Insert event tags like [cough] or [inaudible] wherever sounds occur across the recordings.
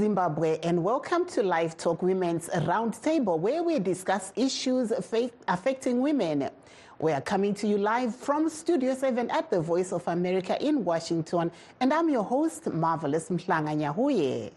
Zimbabwe, and welcome to Live Talk Women's Roundtable, where we discuss issues affecting women. We are coming to you live from Studio 7 at the Voice of America in Washington, and I'm your host, Marvelous Mhlanga Nyahuye.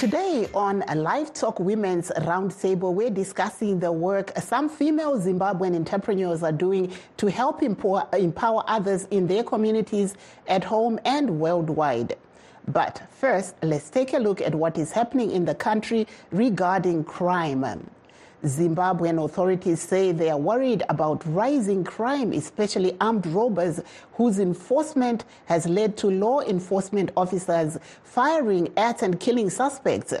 Today on a Live Talk Women's Roundtable, we're discussing the work some female Zimbabwean entrepreneurs are doing to help empower, empower others in their communities at home and worldwide. But first, let's take a look at what is happening in the country regarding crime. Zimbabwean authorities say they are worried about rising crime, especially armed robbers, whose enforcement has led to law enforcement officers firing at and killing suspects.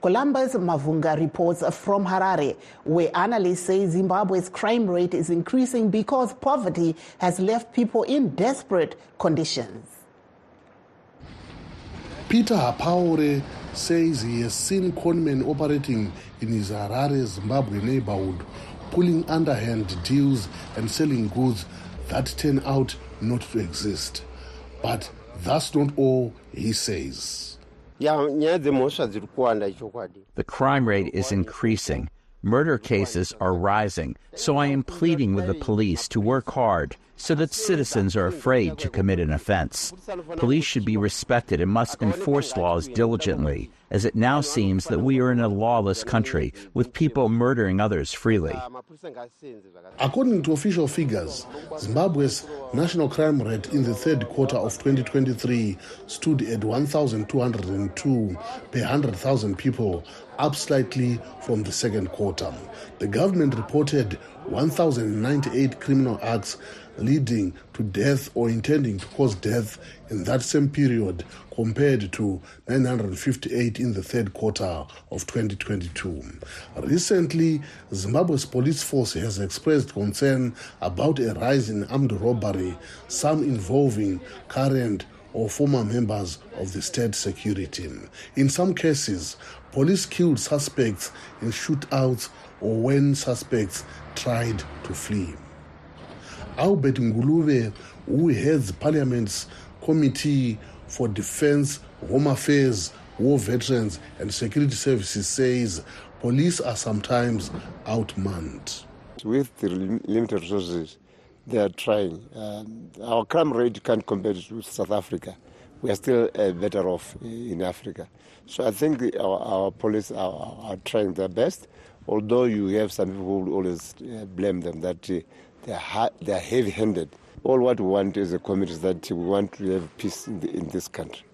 Columbus Mavunga reports from Harare, where analysts say Zimbabwe's crime rate is increasing because poverty has left people in desperate conditions. Peter Hapaure says he has seen conmen operating in his Harare, Zimbabwe neighborhood, pulling underhand deals and selling goods that turn out not to exist. But that's not all he says. The crime rate is increasing. Murder cases are rising, so I am pleading with the police to work hard so that citizens are afraid to commit an offense. Police should be respected and must enforce laws diligently, as it now seems that we are in a lawless country with people murdering others freely. According to official figures, Zimbabwe's national crime rate in the third quarter of 2023 stood at 1,202 per 100,000 people, up slightly from the second quarter. The government reported 1,098 criminal acts leading to death or intending to cause death in that same period compared to 958 in the third quarter of 2022. Recently, Zimbabwe's police force has expressed concern about a rise in armed robbery, some involving current or former members of the state security. In some cases, police killed suspects in shootouts or when suspects tried to flee. Albert Ngulube, who heads Parliament's Committee for Defense, Home Affairs, War Veterans and Security Services, says police are sometimes outmanned. With the limited resources, they are trying. Uh, our crime rate can't compare with South Africa. We are still uh, better off in Africa. So I think our, our police are, are, trying their best, although you have some people who always uh, blame them that they're, ha- they're heavy-handed. All what we want as a community is that we want to have peace in, the, in this country.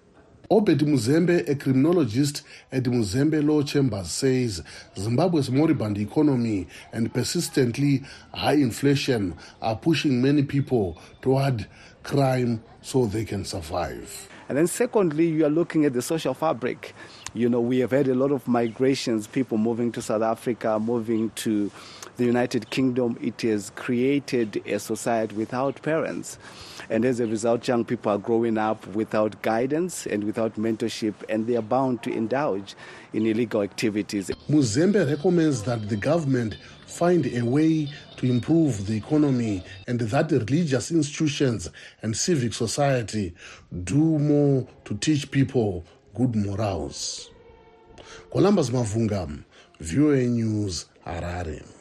Obed Muzembe, a criminologist at Muzembe Law Chambers, says Zimbabwe's moribund economy and persistently high inflation are pushing many people toward crime so they can survive. And then, secondly, you are looking at the social fabric. You know, we have had a lot of migrations, people moving to South Africa, moving to the United Kingdom. It has created a society without parents. And as a result, young people are growing up without guidance and without mentorship, and they are bound to indulge in illegal activities. Muzembe recommends that the government find a way to improve the economy and that religious institutions and civic society do more to teach people good morals. Columbus Mavunga, VOA News, Harare.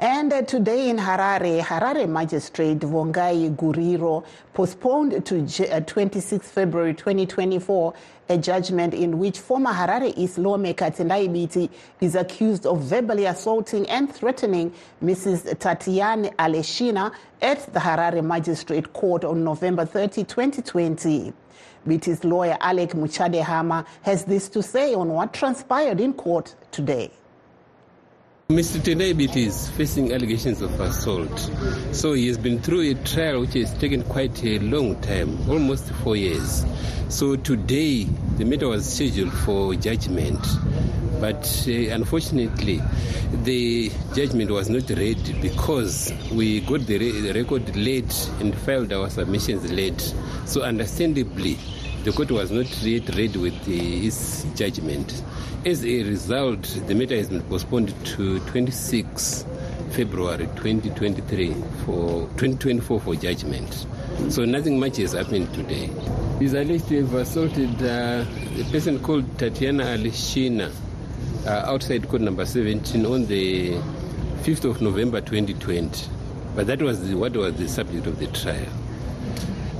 And uh, today in Harare, Harare Magistrate Vongai Guriro postponed to J- uh, 26 February 2024 a judgment in which former Harare East lawmaker Tendai Biti is accused of verbally assaulting and threatening Mrs. Tatiana Aleshina at the Harare Magistrate Court on November 30, 2020. Biti's lawyer Alec Muchadehama has this to say on what transpired in court today. Mr. Tendai Biti is facing allegations of assault. So he has been through a trial which has taken quite a long time, almost four years. So today, the matter was scheduled for judgment. But uh, unfortunately, the judgment was not read because we got the, re- the record late and filed our submissions late. So understandably, the court was not yet ready with its judgment. As a result, the matter has been postponed to 26 February 2023 for 2024 for judgment. So nothing much has happened today. He's alleged to have assaulted uh, a person called Tatiana Aleshina uh, outside court number 17 on the 5th of November 2020. But that was the, what was the subject of the trial.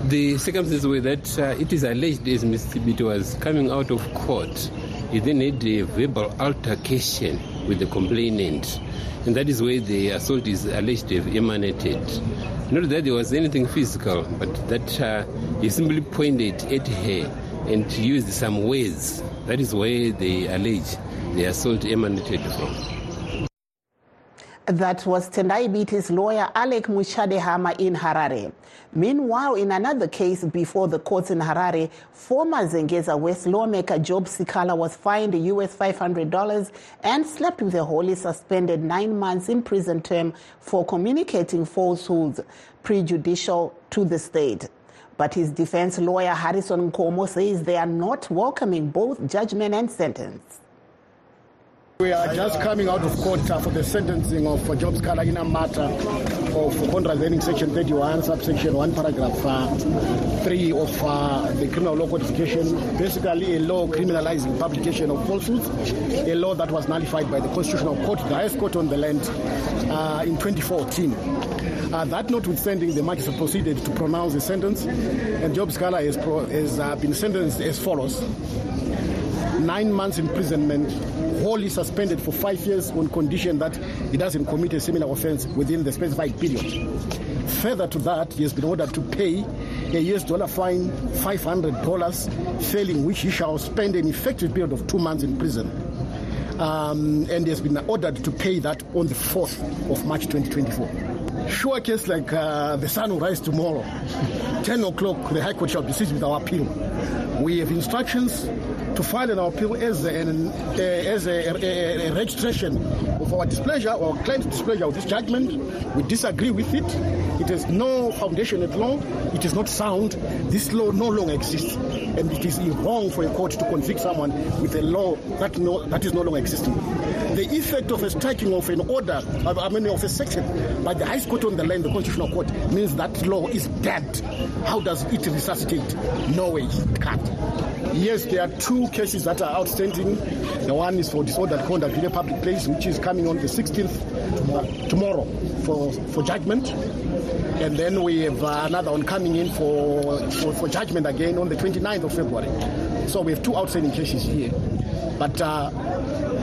The circumstances were that uh, it is alleged as Mr. Biti was coming out of court, he then had a verbal altercation with the complainant. And that is where the assault is alleged to have emanated. Not that there was anything physical, but that uh, he simply pointed at her and used some words. That is where they allege the assault emanated from. That was Tendai Biti's lawyer Alec Muchadehama in Harare. Meanwhile, in another case before the courts in Harare, former Zengeza West lawmaker Job Sikhala was fined US $500 and slapped with a wholly suspended nine months in prison term for communicating falsehoods prejudicial to the state. But his defense lawyer Harrison Nkomo says they are not welcoming both judgment and sentence. We are just coming out of court for the sentencing of uh, Job Sikhala in a matter of contravening Section 31, subsection 1, paragraph uh, 3 of uh, the Criminal Law Codification, basically a law criminalizing publication of falsehoods, a law that was nullified by the Constitutional Court, the highest court on the land, uh, in 2014. Uh, that notwithstanding, the magistrate proceeded to pronounce the sentence, and Job Sikhala has, pro- has uh, been sentenced as follows nine months imprisonment, wholly suspended for five years on condition that he doesn't commit a similar offense within the specified period. Further to that, he has been ordered to pay a US dollar fine, $500, failing which he shall spend an effective period of two months in prison. Um, and he has been ordered to pay that on the 4th of March 2024. Sure case like uh, the sun will rise tomorrow. [laughs] 10 o'clock, the High Court shall proceed with our appeal. We have instructions to file an appeal as, an, uh, as a, a, a, registration of our displeasure or claims displeasure of this judgment. We disagree with it. It has no foundation at law. It is not sound. This law no longer exists. And it is wrong for a court to convict someone with a law that, no, that is no longer existing. The effect of a striking of an order, I mean, of a section by the High Court on the land, the Constitutional Court, means that law is dead. How does it resuscitate? No way, it can't. Yes, there are two cases that are outstanding. The one is for disordered conduct in a public place, which is coming on the 16th uh, tomorrow for, for judgment. And then we have uh, another one coming in for, for, for, judgment again on the 29th of February. So we have two outstanding cases here. But uh,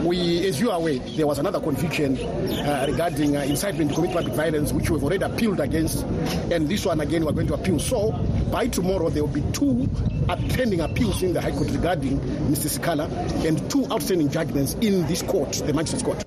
we, as you are aware, there was another conviction uh, regarding uh, incitement to commit public violence, which we've already appealed against, and this one again we're going to appeal. So by tomorrow there will be two pending appeals in the High Court regarding Mr. Sikhala, and two outstanding judgments in this court, the Magistrates Court.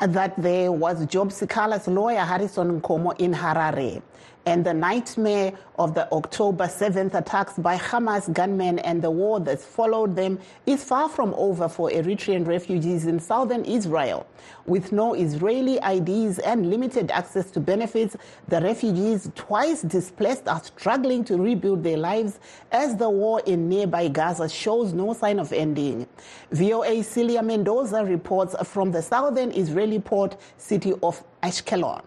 That there was Job Sikhala's lawyer Harrison Nkomo in Harare and the nightmare of the October 7th attacks by Hamas gunmen and the war that followed them is far from over for Eritrean refugees in southern Israel. With no Israeli IDs and limited access to benefits, the refugees, twice displaced, are struggling to rebuild their lives as the war in nearby Gaza shows no sign of ending. VOA Celia Mendoza reports from the southern Israeli port city of Ashkelon.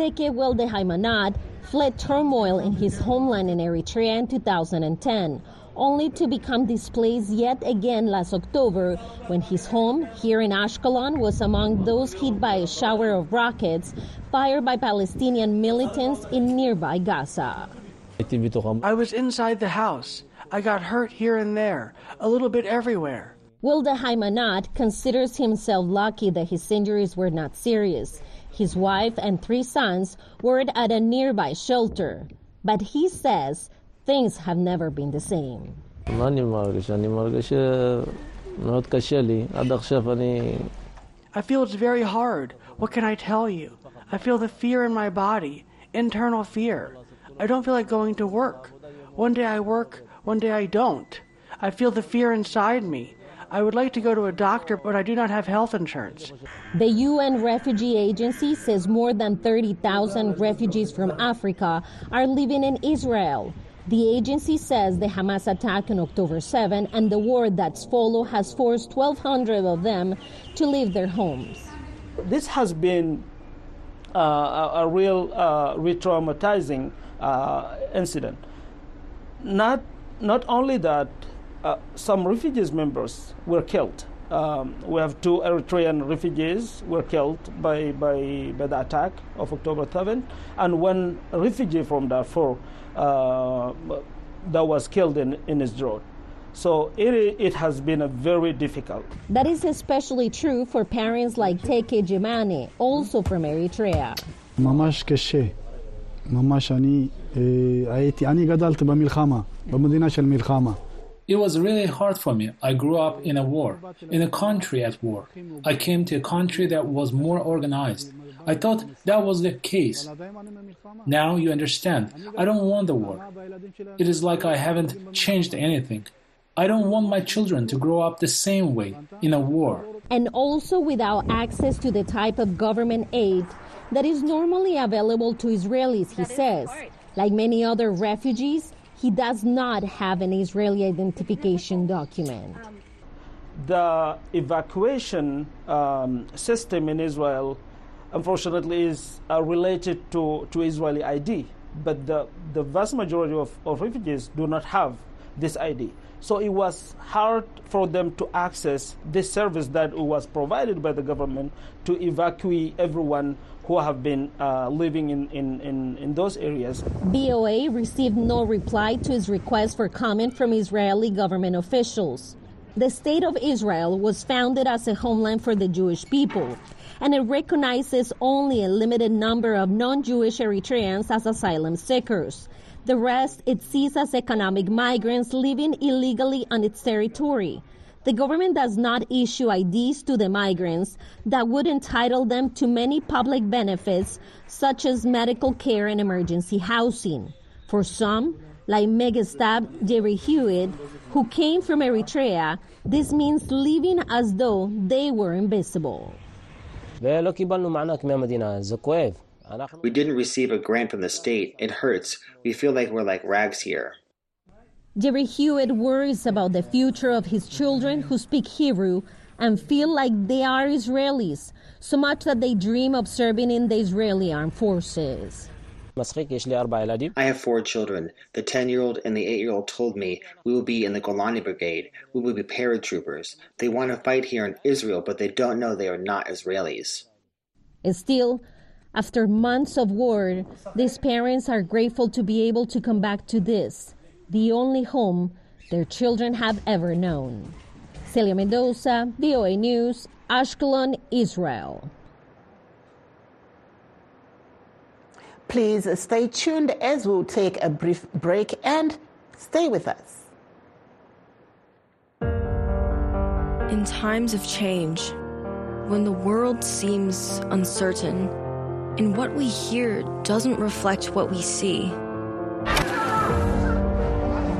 Teke Welde Haimanot fled turmoil in his homeland in Eritrea in 2010, only to become displaced yet again last October when his home here in Ashkelon was among those hit by a shower of rockets fired by Palestinian militants in nearby Gaza. I was inside the house. I got hurt here and there, a little bit everywhere. Welde Haimanot considers himself lucky that his injuries were not serious. His wife and three sons were at a nearby shelter. But he says things have never been the same. I feel it's very hard. What can I tell you? I feel the fear in my body, internal fear. I don't feel like going to work. One day I work, one day I don't. I feel the fear inside me. I would like to go to a doctor, but I do not have health insurance. The UN Refugee Agency says more than 30,000 refugees from Africa are living in Israel. The agency says the Hamas attack on October 7 and the war that's followed has forced 1,200 of them to leave their homes. This has been uh, a, a, real uh, re-traumatizing uh, incident. Not not only that, uh, some refugees members were killed. Um, we have two Eritrean refugees were killed by, by, by the attack of October 7, and one refugee from Darfur uh, that was killed in, in his road. So it, it has been a very difficult. That is especially true for parents like Teke Jemane, also from Eritrea. ממש קשה. ממש אני הייתי, אני גדלתי במלחמה, במדינה של מלחמה. It was really hard for me. I grew up in a war, in a country at war. I came to a country that was more organized. I thought that was the case. Now you understand. I don't want the war. It is like I haven't changed anything. I don't want my children to grow up the same way in a war. And also without access to the type of government aid that is normally available to Israelis, he says. Like many other refugees, he does not have an Israeli identification document. The evacuation um, system in Israel, unfortunately, is uh, related to, to Israeli ID, but the, the vast majority of, of refugees do not have this ID. So it was hard for them to access this service that was provided by the government to evacuate everyone who have been uh, living in, in, in, in, those areas. VOA received no reply to his request for comment from Israeli government officials. The State of Israel was founded as a homeland for the Jewish people, and it recognizes only a limited number of non Jewish Eritreans as asylum seekers. The rest it sees as economic migrants living illegally on its territory. The government does not issue IDs to the migrants that would entitle them to many public benefits, such as medical care and emergency housing. For some, like Megastab Jerry Hewitt, who came from Eritrea, this means living as though they were invisible. We didn't receive a grant from the state. It hurts. We feel like we're like rags here. Jerry Hewitt worries about the future of his children who speak Hebrew and feel like they are Israelis, so much that they dream of serving in the Israeli armed forces. I have four children. The 10 year old and the 8 year old told me we will be in the Golani Brigade. We will be paratroopers. They want to fight here in Israel, but they don't know they are not Israelis. And still, after months of war, these parents are grateful to be able to come back to this the only home their children have ever known. Celia Mendoza, VOA News, Ashkelon, Israel. Please stay tuned as we'll take a brief break and stay with us. In times of change, when the world seems uncertain and what we hear doesn't reflect what we see,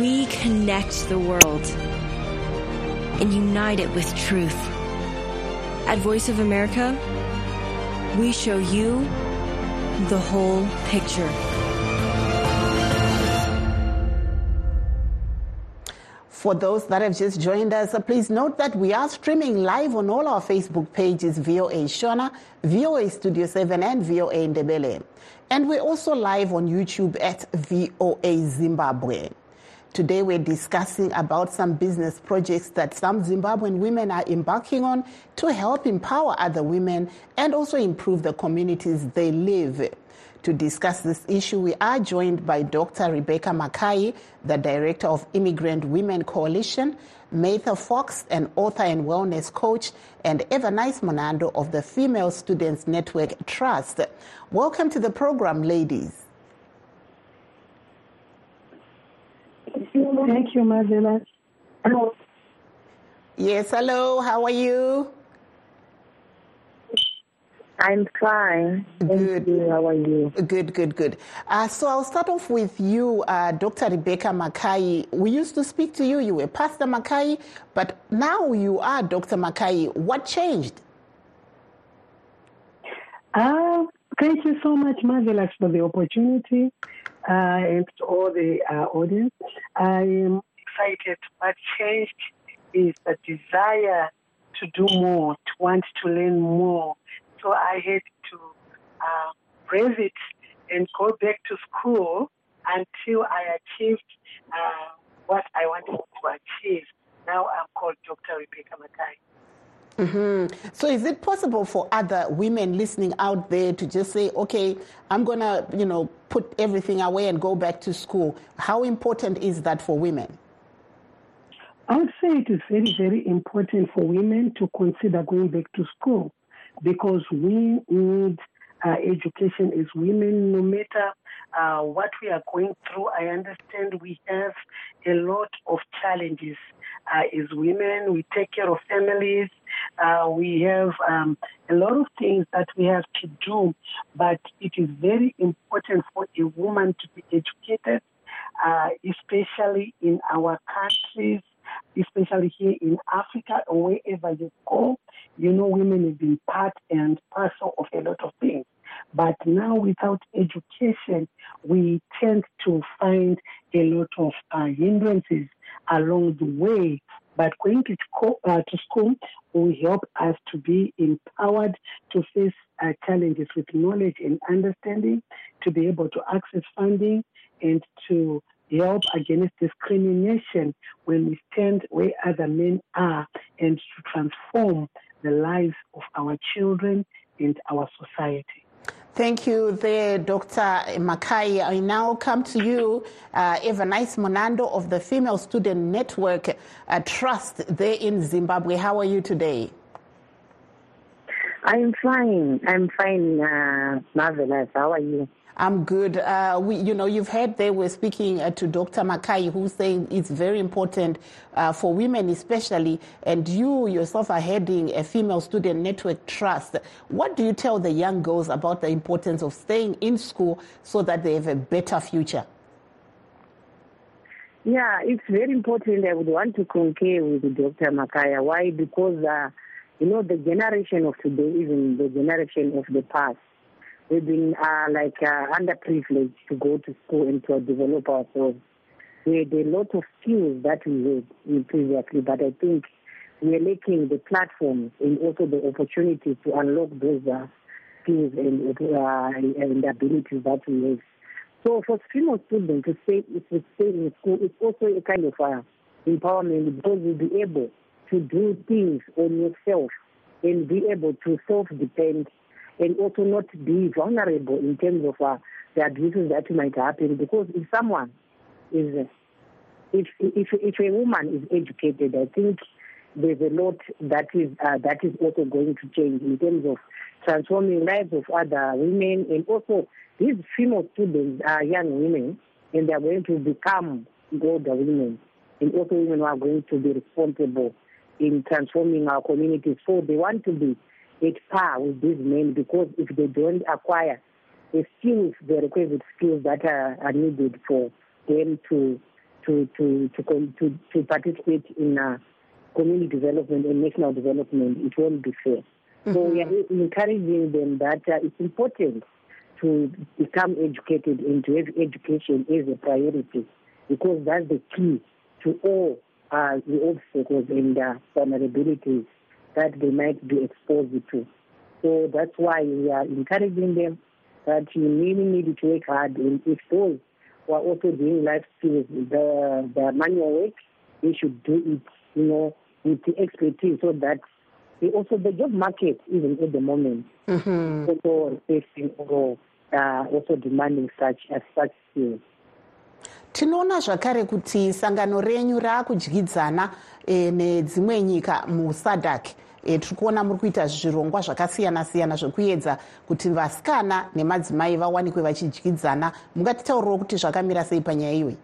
we connect the world and unite it with truth. At Voice of America, we show you the whole picture. For those that have just joined us, uh, please note that we are streaming live on all our Facebook pages VOA Shona, VOA Studio 7, and VOA Ndebele. And we're also live on YouTube at VOA Zimbabwe. Today we're discussing about some business projects that some Zimbabwean women are embarking on to help empower other women and also improve the communities they live. To discuss this issue, we are joined by Dr. Rebecca Mackay, the Director of Immigrant Women Coalition, Mather Fox, an author and wellness coach, and Evernice Monando of the Female Students Network Trust. Welcome to the program, ladies. Thank you, Marcella. Hello. Yes, hello. How are you? I'm fine. Thank you. How are you? Good, good, good. Uh, so I'll start off with you, uh, Dr. Rebecca Mackay. We used to speak to you. You were Pastor Mackay, but now you are Dr. Mackay. What changed? Uh, thank you so much, Marvelous, for the opportunity and to all the uh, audience. I am excited. What changed is the desire to do more, to want to learn more. So I had to uh, brave it and go back to school until I achieved uh, what I wanted to achieve. Now I'm called Dr. Rebecca Mackay. Mm-hmm. So, is it possible for other women listening out there to just say, "Okay, I'm gonna, you know, put everything away and go back to school"? How important is that for women? I would say it is very, very important for women to consider going back to school because we need uh, education as women, no matter uh, what we are going through. I understand we have a lot of challenges uh, as women. We take care of families. Uh, we have um, a lot of things that we have to do, but it is very important for a woman to be educated, uh, especially in our countries especially here in Africa or wherever you go, you know, women have been part and parcel of a lot of things. But now, without education, we tend to find a lot of uh, hindrances along the way. But going to, school, uh, to school will help us to be empowered to face uh, challenges with knowledge and understanding, to be able to access funding, and to help against discrimination when we stand where other men are and to transform the lives of our children and our society. Thank you there, Dr. Mackay. I now come to you, uh, Evernice Monando of the Female Student Network uh, Trust there in Zimbabwe. How are you today? I'm fine. I'm fine, uh, marvelous. How are you? I'm good. Uh, we, you know, you've heard they were speaking uh, to Dr. Mackay, who's saying it's very important uh, for women, especially, and you yourself are heading a female student network trust. What do you tell the young girls about the importance of staying in school so that they have a better future? Yeah, it's very important. I would want to concur with Dr. Makaya. Why? Because, uh, you know, the generation of today isn't the generation of the past we've been uh, like uh, underprivileged to go to school and to develop ourselves. We had a lot of skills that we had previously, but I think we are lacking the platforms and also the opportunity to unlock those uh, skills and, uh, and abilities that we have. So for female students to stay, to stay in school, it's also a kind of uh, empowerment because you'll be able to do things on yourself and be able to self-depend and also not be vulnerable in terms of uh, the abuses that might happen. Because if someone is, if if if a woman is educated, I think there's a lot that is uh, that is also going to change in terms of transforming lives of other women, and also these female students are young women, and they are going to become older women, and also women who are going to be responsible in transforming our communities. So they want to be at par with these men because if they don't acquire the skills, the requisite skills that are, are needed for them to to to to to, to participate in uh, community development and national development, it won't be fair. Mm-hmm. So we are encouraging them that uh, it's important to become educated and to have education as a priority because that's the key to all uh, the obstacles and uh, vulnerabilities that they might be exposed to. So that's why we are encouraging them that you really need to work hard. And if those who are also doing life skills, the, the manual work, they should do it, you know, with the expertise so that they also the job market, even at the moment, mm-hmm. also facing uh, also demanding such as such skills tinoona zvakare kuti sangano renyu raakudyidzana e, nedzimwe nyika musadak e, tiri kuona muri kuita zvirongwa zvakasiyana siyana zvekuedza kuti vasikana nemadzimai vawanikwe vachidyidzana mungatitauriro kuti zvakamira sei panyaya iyoyi?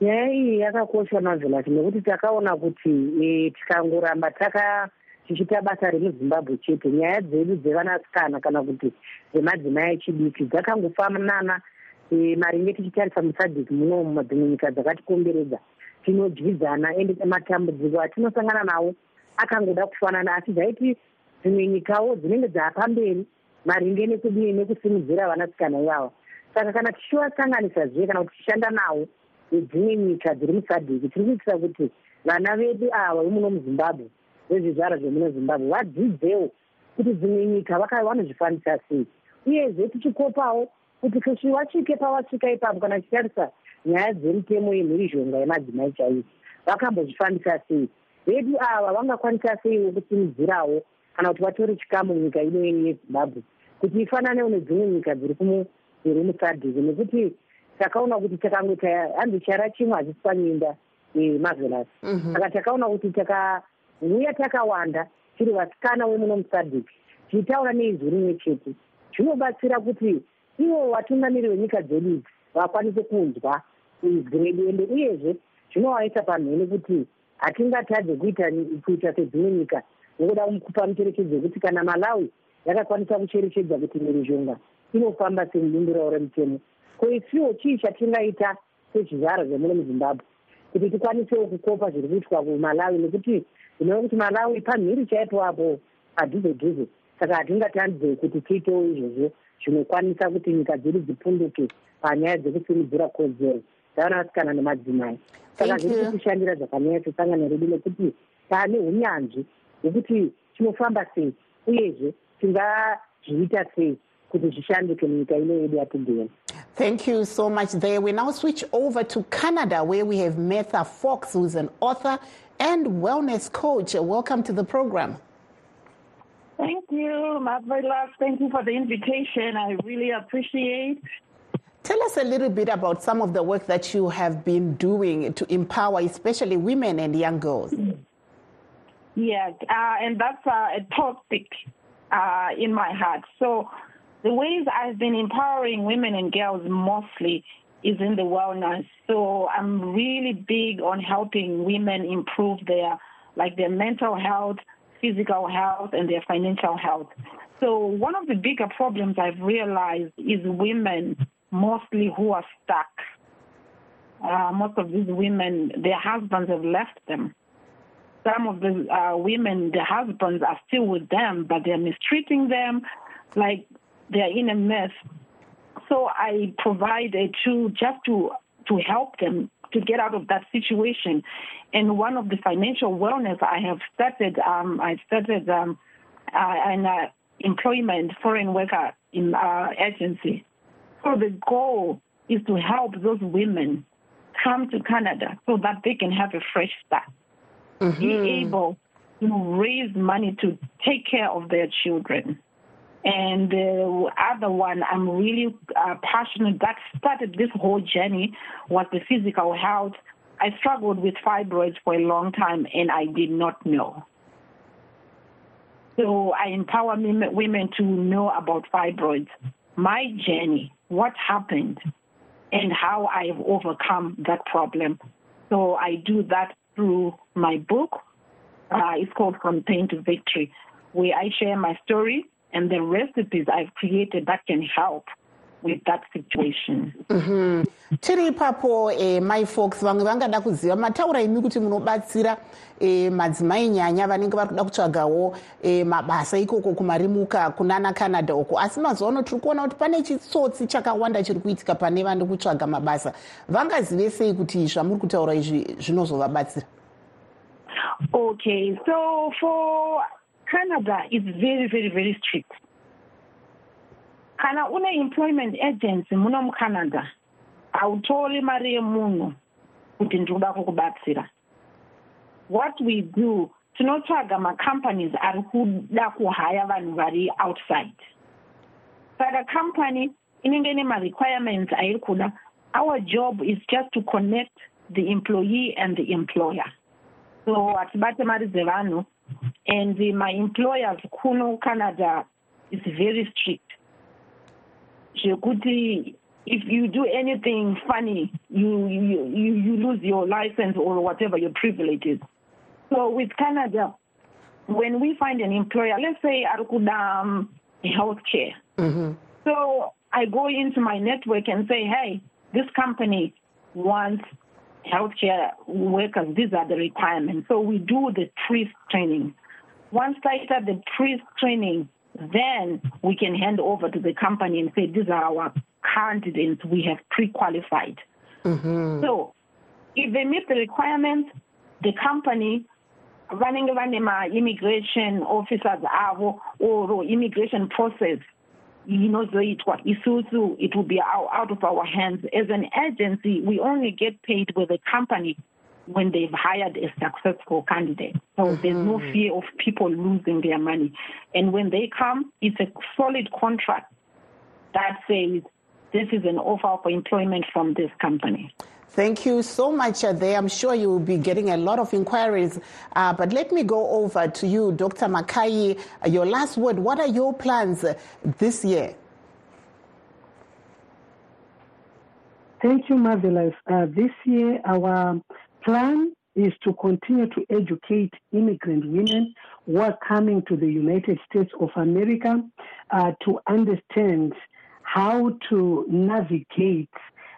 Nyaya iyi yakakosha mavelati nekuti takaona kuti e, tikangoramba taka tichiita basa remuzimbabwe chete. Nyaya dzedu dzevanasikana kana kuti dzemadzimai echidiki dzakangofanana e, maringe tichitarisa musadhiki muno mumadzimwe nyika dzakatikomberedza tinodyidzana ende matambudziko atinosangana nawo akangoda kufanana asi dzaiti dzimwe nyikawo dzinenge dzaapamberi maringe nekudii nekusimudzira vanasikana ivava saka kana tichivasanganisa zviye kana kuti tichishanda nawo nedzimwe nyika dziri musadhiki tiri kuitira kuti vana vedu ava vemuno muzimbabwe vezvizvaro zvemuno zimbabwe vadzidzewo kuti dzimwe nyika vanozvifambisa sei. Uyezve tichikopawo kuti kusvi vasvike pavasvika ipapo kana tichitarisa nyaya dzemutemo yemhirizhonga yemadzimai chaivo vakambozvifambisa sei? Vedu ava vangakwanisa seiwo kusimudzirawo kana kuti vatore chikamu munyika ino yeni yezimbabwe? Kuti ifananewo nedzimwe nyika dziri dziri musadhiki nekuti takaona kuti takangota hanzi chara chimwe hachisi panyinda mavelas mhm. saka takaona kuti takauya takawanda tiri vasikana wemuno musadhiki tichitaura neizwi rimwe chete. Zvinobatsira kuti ivo vatungamiri venyika dzedu vakwanise kunzwa izwi redu ende uyezve zvinovaisa panhene kuti hatingatadze kuita kuita sedzimwe nyika nekuda kupa mucherechedzo yekuti kana malawi yakakwanisa kucherechedza kuti mhirizhonga inofamba semudimbirawo remutemo. Ko isiwo chii chatingaita sezvizvaro zvemuno muzimbabwe? Kuti tikwanisewo kukopa zviri kuitwa kumalawi nekuti zvinova kuti malawi pamhiri chaipo apo padhuze dhuze saka hatingatandze kuti tiitewo izvozvo zvinokwanisa kuti nyika dzedu dzipunduke panyaya dzekusimudzira kodzero dzavanasikana nemadzimai saka zviri kutishandira zvakanyanya sesangano redu nekuti taane unyanzvi hwekuti tinofamba sei uyezve tingazviita sei kuti zvishanduke munyika ino yedu yatigena Thank you so much there. We now switch over to Canada where we have Metha Fox, who's an author and wellness coach. Welcome to the program. Thank you, Marvelous. Thank you for the invitation. I really appreciate. Tell us a little bit about some of the work that you have been doing to empower, especially women and young girls. Yeah, uh, and that's uh, a topic uh, in my heart. So, the ways I've been empowering women and girls mostly is in the wellness. So I'm really big on helping women improve their like their mental health, physical health, and their financial health. So one of the bigger problems I've realized is women mostly who are stuck. Uh, most of these women, their husbands have left them. Some of the uh, women, their husbands are still with them, but they're mistreating them. Like they're in a mess. So I provide a tool just to to help them to get out of that situation. And one of the financial wellness I have started, um, I started um, uh, an uh, employment foreign worker in uh, agency. So the goal is to help those women come to Canada so that they can have a fresh start, mm-hmm. be able to raise money to take care of their children. And the other one I'm really uh, passionate that started this whole journey was the physical health. I struggled with fibroids for a long time and I did not know. So I empower women to know about fibroids, my journey, what happened, and how I've overcome that problem. So I do that through my book. Uh, it's called From Pain to Victory, where I share my story and the recipes I've created that can help with that situation. Mm-hmm. tiri ipapo eh, my folks vamwe vangada kuziva mataura imi kuti munobatsira eh, madzimai nyanya vanenge vari kuda kutsvagawo eh, mabasa ikoko kumarimuka kunana canada uko asi mazuva ano tiri kuona kuti pane chitsotsi chakawanda chiri kuitika pane vane kutsvaga mabasa vangazive sei kuti zvamuri kutaura izvi zvinozovabatsira okay so for Canada is very, very, very strict. kana une employment agency muno mucanada hautori mari yemunhu kuti ndikuda kukubatsira. What we do tinotsvaga macompanies ari kuda kuhaya vanhu vari outside. Saka company inenge ine ma-requirements airi kuda our job is just to connect the employee and the employer. So hatibate mari dzevanhu and my employers kuno canada is very strict. Zvekuti if you do anything funny you, you, you, you lose your license or whatever your privileges so with canada when we find an employer let's say ari kuda um, health care mm-hmm. so i go into my network and say hey this company wants healthcare workers these are the requirements. So we do the priest training. Once i start the priest training then we can hand over to the company and say these are our candidates we have pre-qualified. Mm-hmm. so if they meet the requirements the company running around ma-immigration officers avo or immigration process inozoitwa isusu it will be out of our hands. As an agency we only get paid with the company when they've hired a successful candidate. So mm-hmm. there's no fear of people losing their money. And when they come it's a solid contract that says this is an offer for employment from this company Thank you so much uh, there. I'm sure you will be getting a lot of inquiries. Uh, but let me go over to you, Dr. Makai. Uh, your last word. What are your plans uh, this year? Thank you, Marvelous. This year, our plan is to continue to educate immigrant women who are coming to the United States of America to understand how to navigate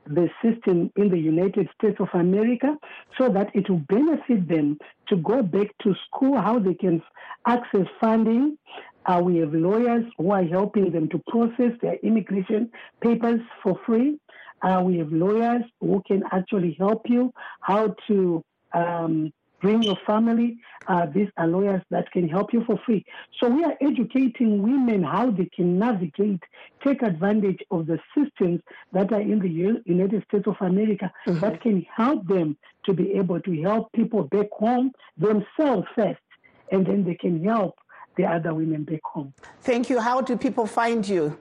the system in the United States of America so that it will benefit them to go back to school, how they can access funding. Uh, we have lawyers who are helping them to process their immigration papers for free. Uh, we have lawyers who can actually help you how to um, bring your family. Uh, these are lawyers that can help you for free. So we are educating women how they can navigate, take advantage of the systems that are in the United States of America mm-hmm. that can help them to be able to help people back home themselves first, and then they can help the other women back home. Thank you. How do people find you?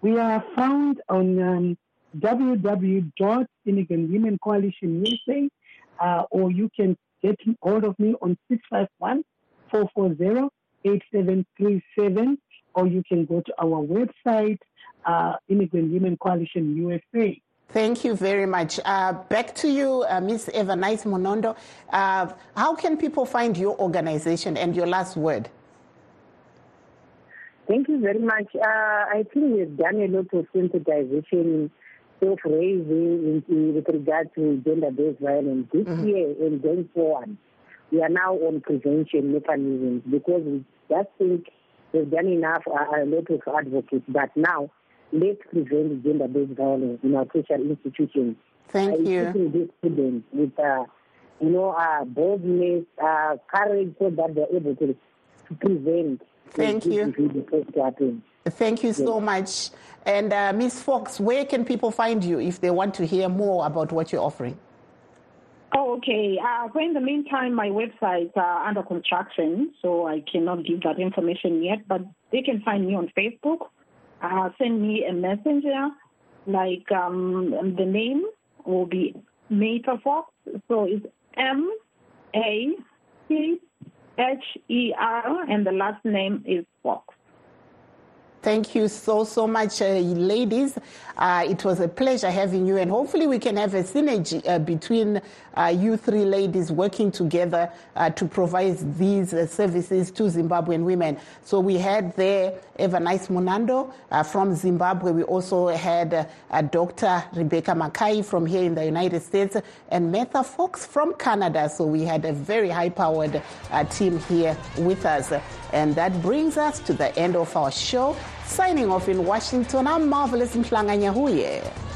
We are found on um, www.immigrantwomencoalition.usa uh, or you can get hold of me on 651 440 8737, or you can go to our website, uh, Immigrant Women Coalition USA. Thank you very much. Uh, back to you, uh, Ms. Evanice Munondo. Uh, how can people find your organization and your last word? Thank you very much. Uh, I think we've done a lot of sensitization self-raising with regard to gender-based violence. This mm-hmm. year and going forward, we are now on prevention mechanisms because we just think we've done enough, uh, a lot of advocates, but now let's prevent gender-based violence in our social institutions. Thank uh, you. these students with, uh, you know, uh, boldness, uh, courage, so that they're able to, to prevent. Thank you. Thank you so much. And uh, Ms. Fox, where can people find you if they want to hear more about what you're offering? Oh, okay. Uh, so in the meantime, my website are under construction, so I cannot give that information yet. But they can find me on Facebook. Uh, send me a messenger, like um, the name will be Meta Fox. So it's M A C H E R, and the last name is Fox. Thank you so, so much, uh, ladies. Uh, it was a pleasure having you, and hopefully, we can have a synergy uh, between uh, you three ladies working together uh, to provide these uh, services to Zimbabwean women. So, we had there Evanice Munando from Zimbabwe. We also had Dr. Rebecca Makai from here in the United States, and Metha Fox from Canada. So, we had a very high powered team here with us. And that brings us to the end of our show. Signing off in Washington, I'm Marvelous Mhlanga Nyahuye.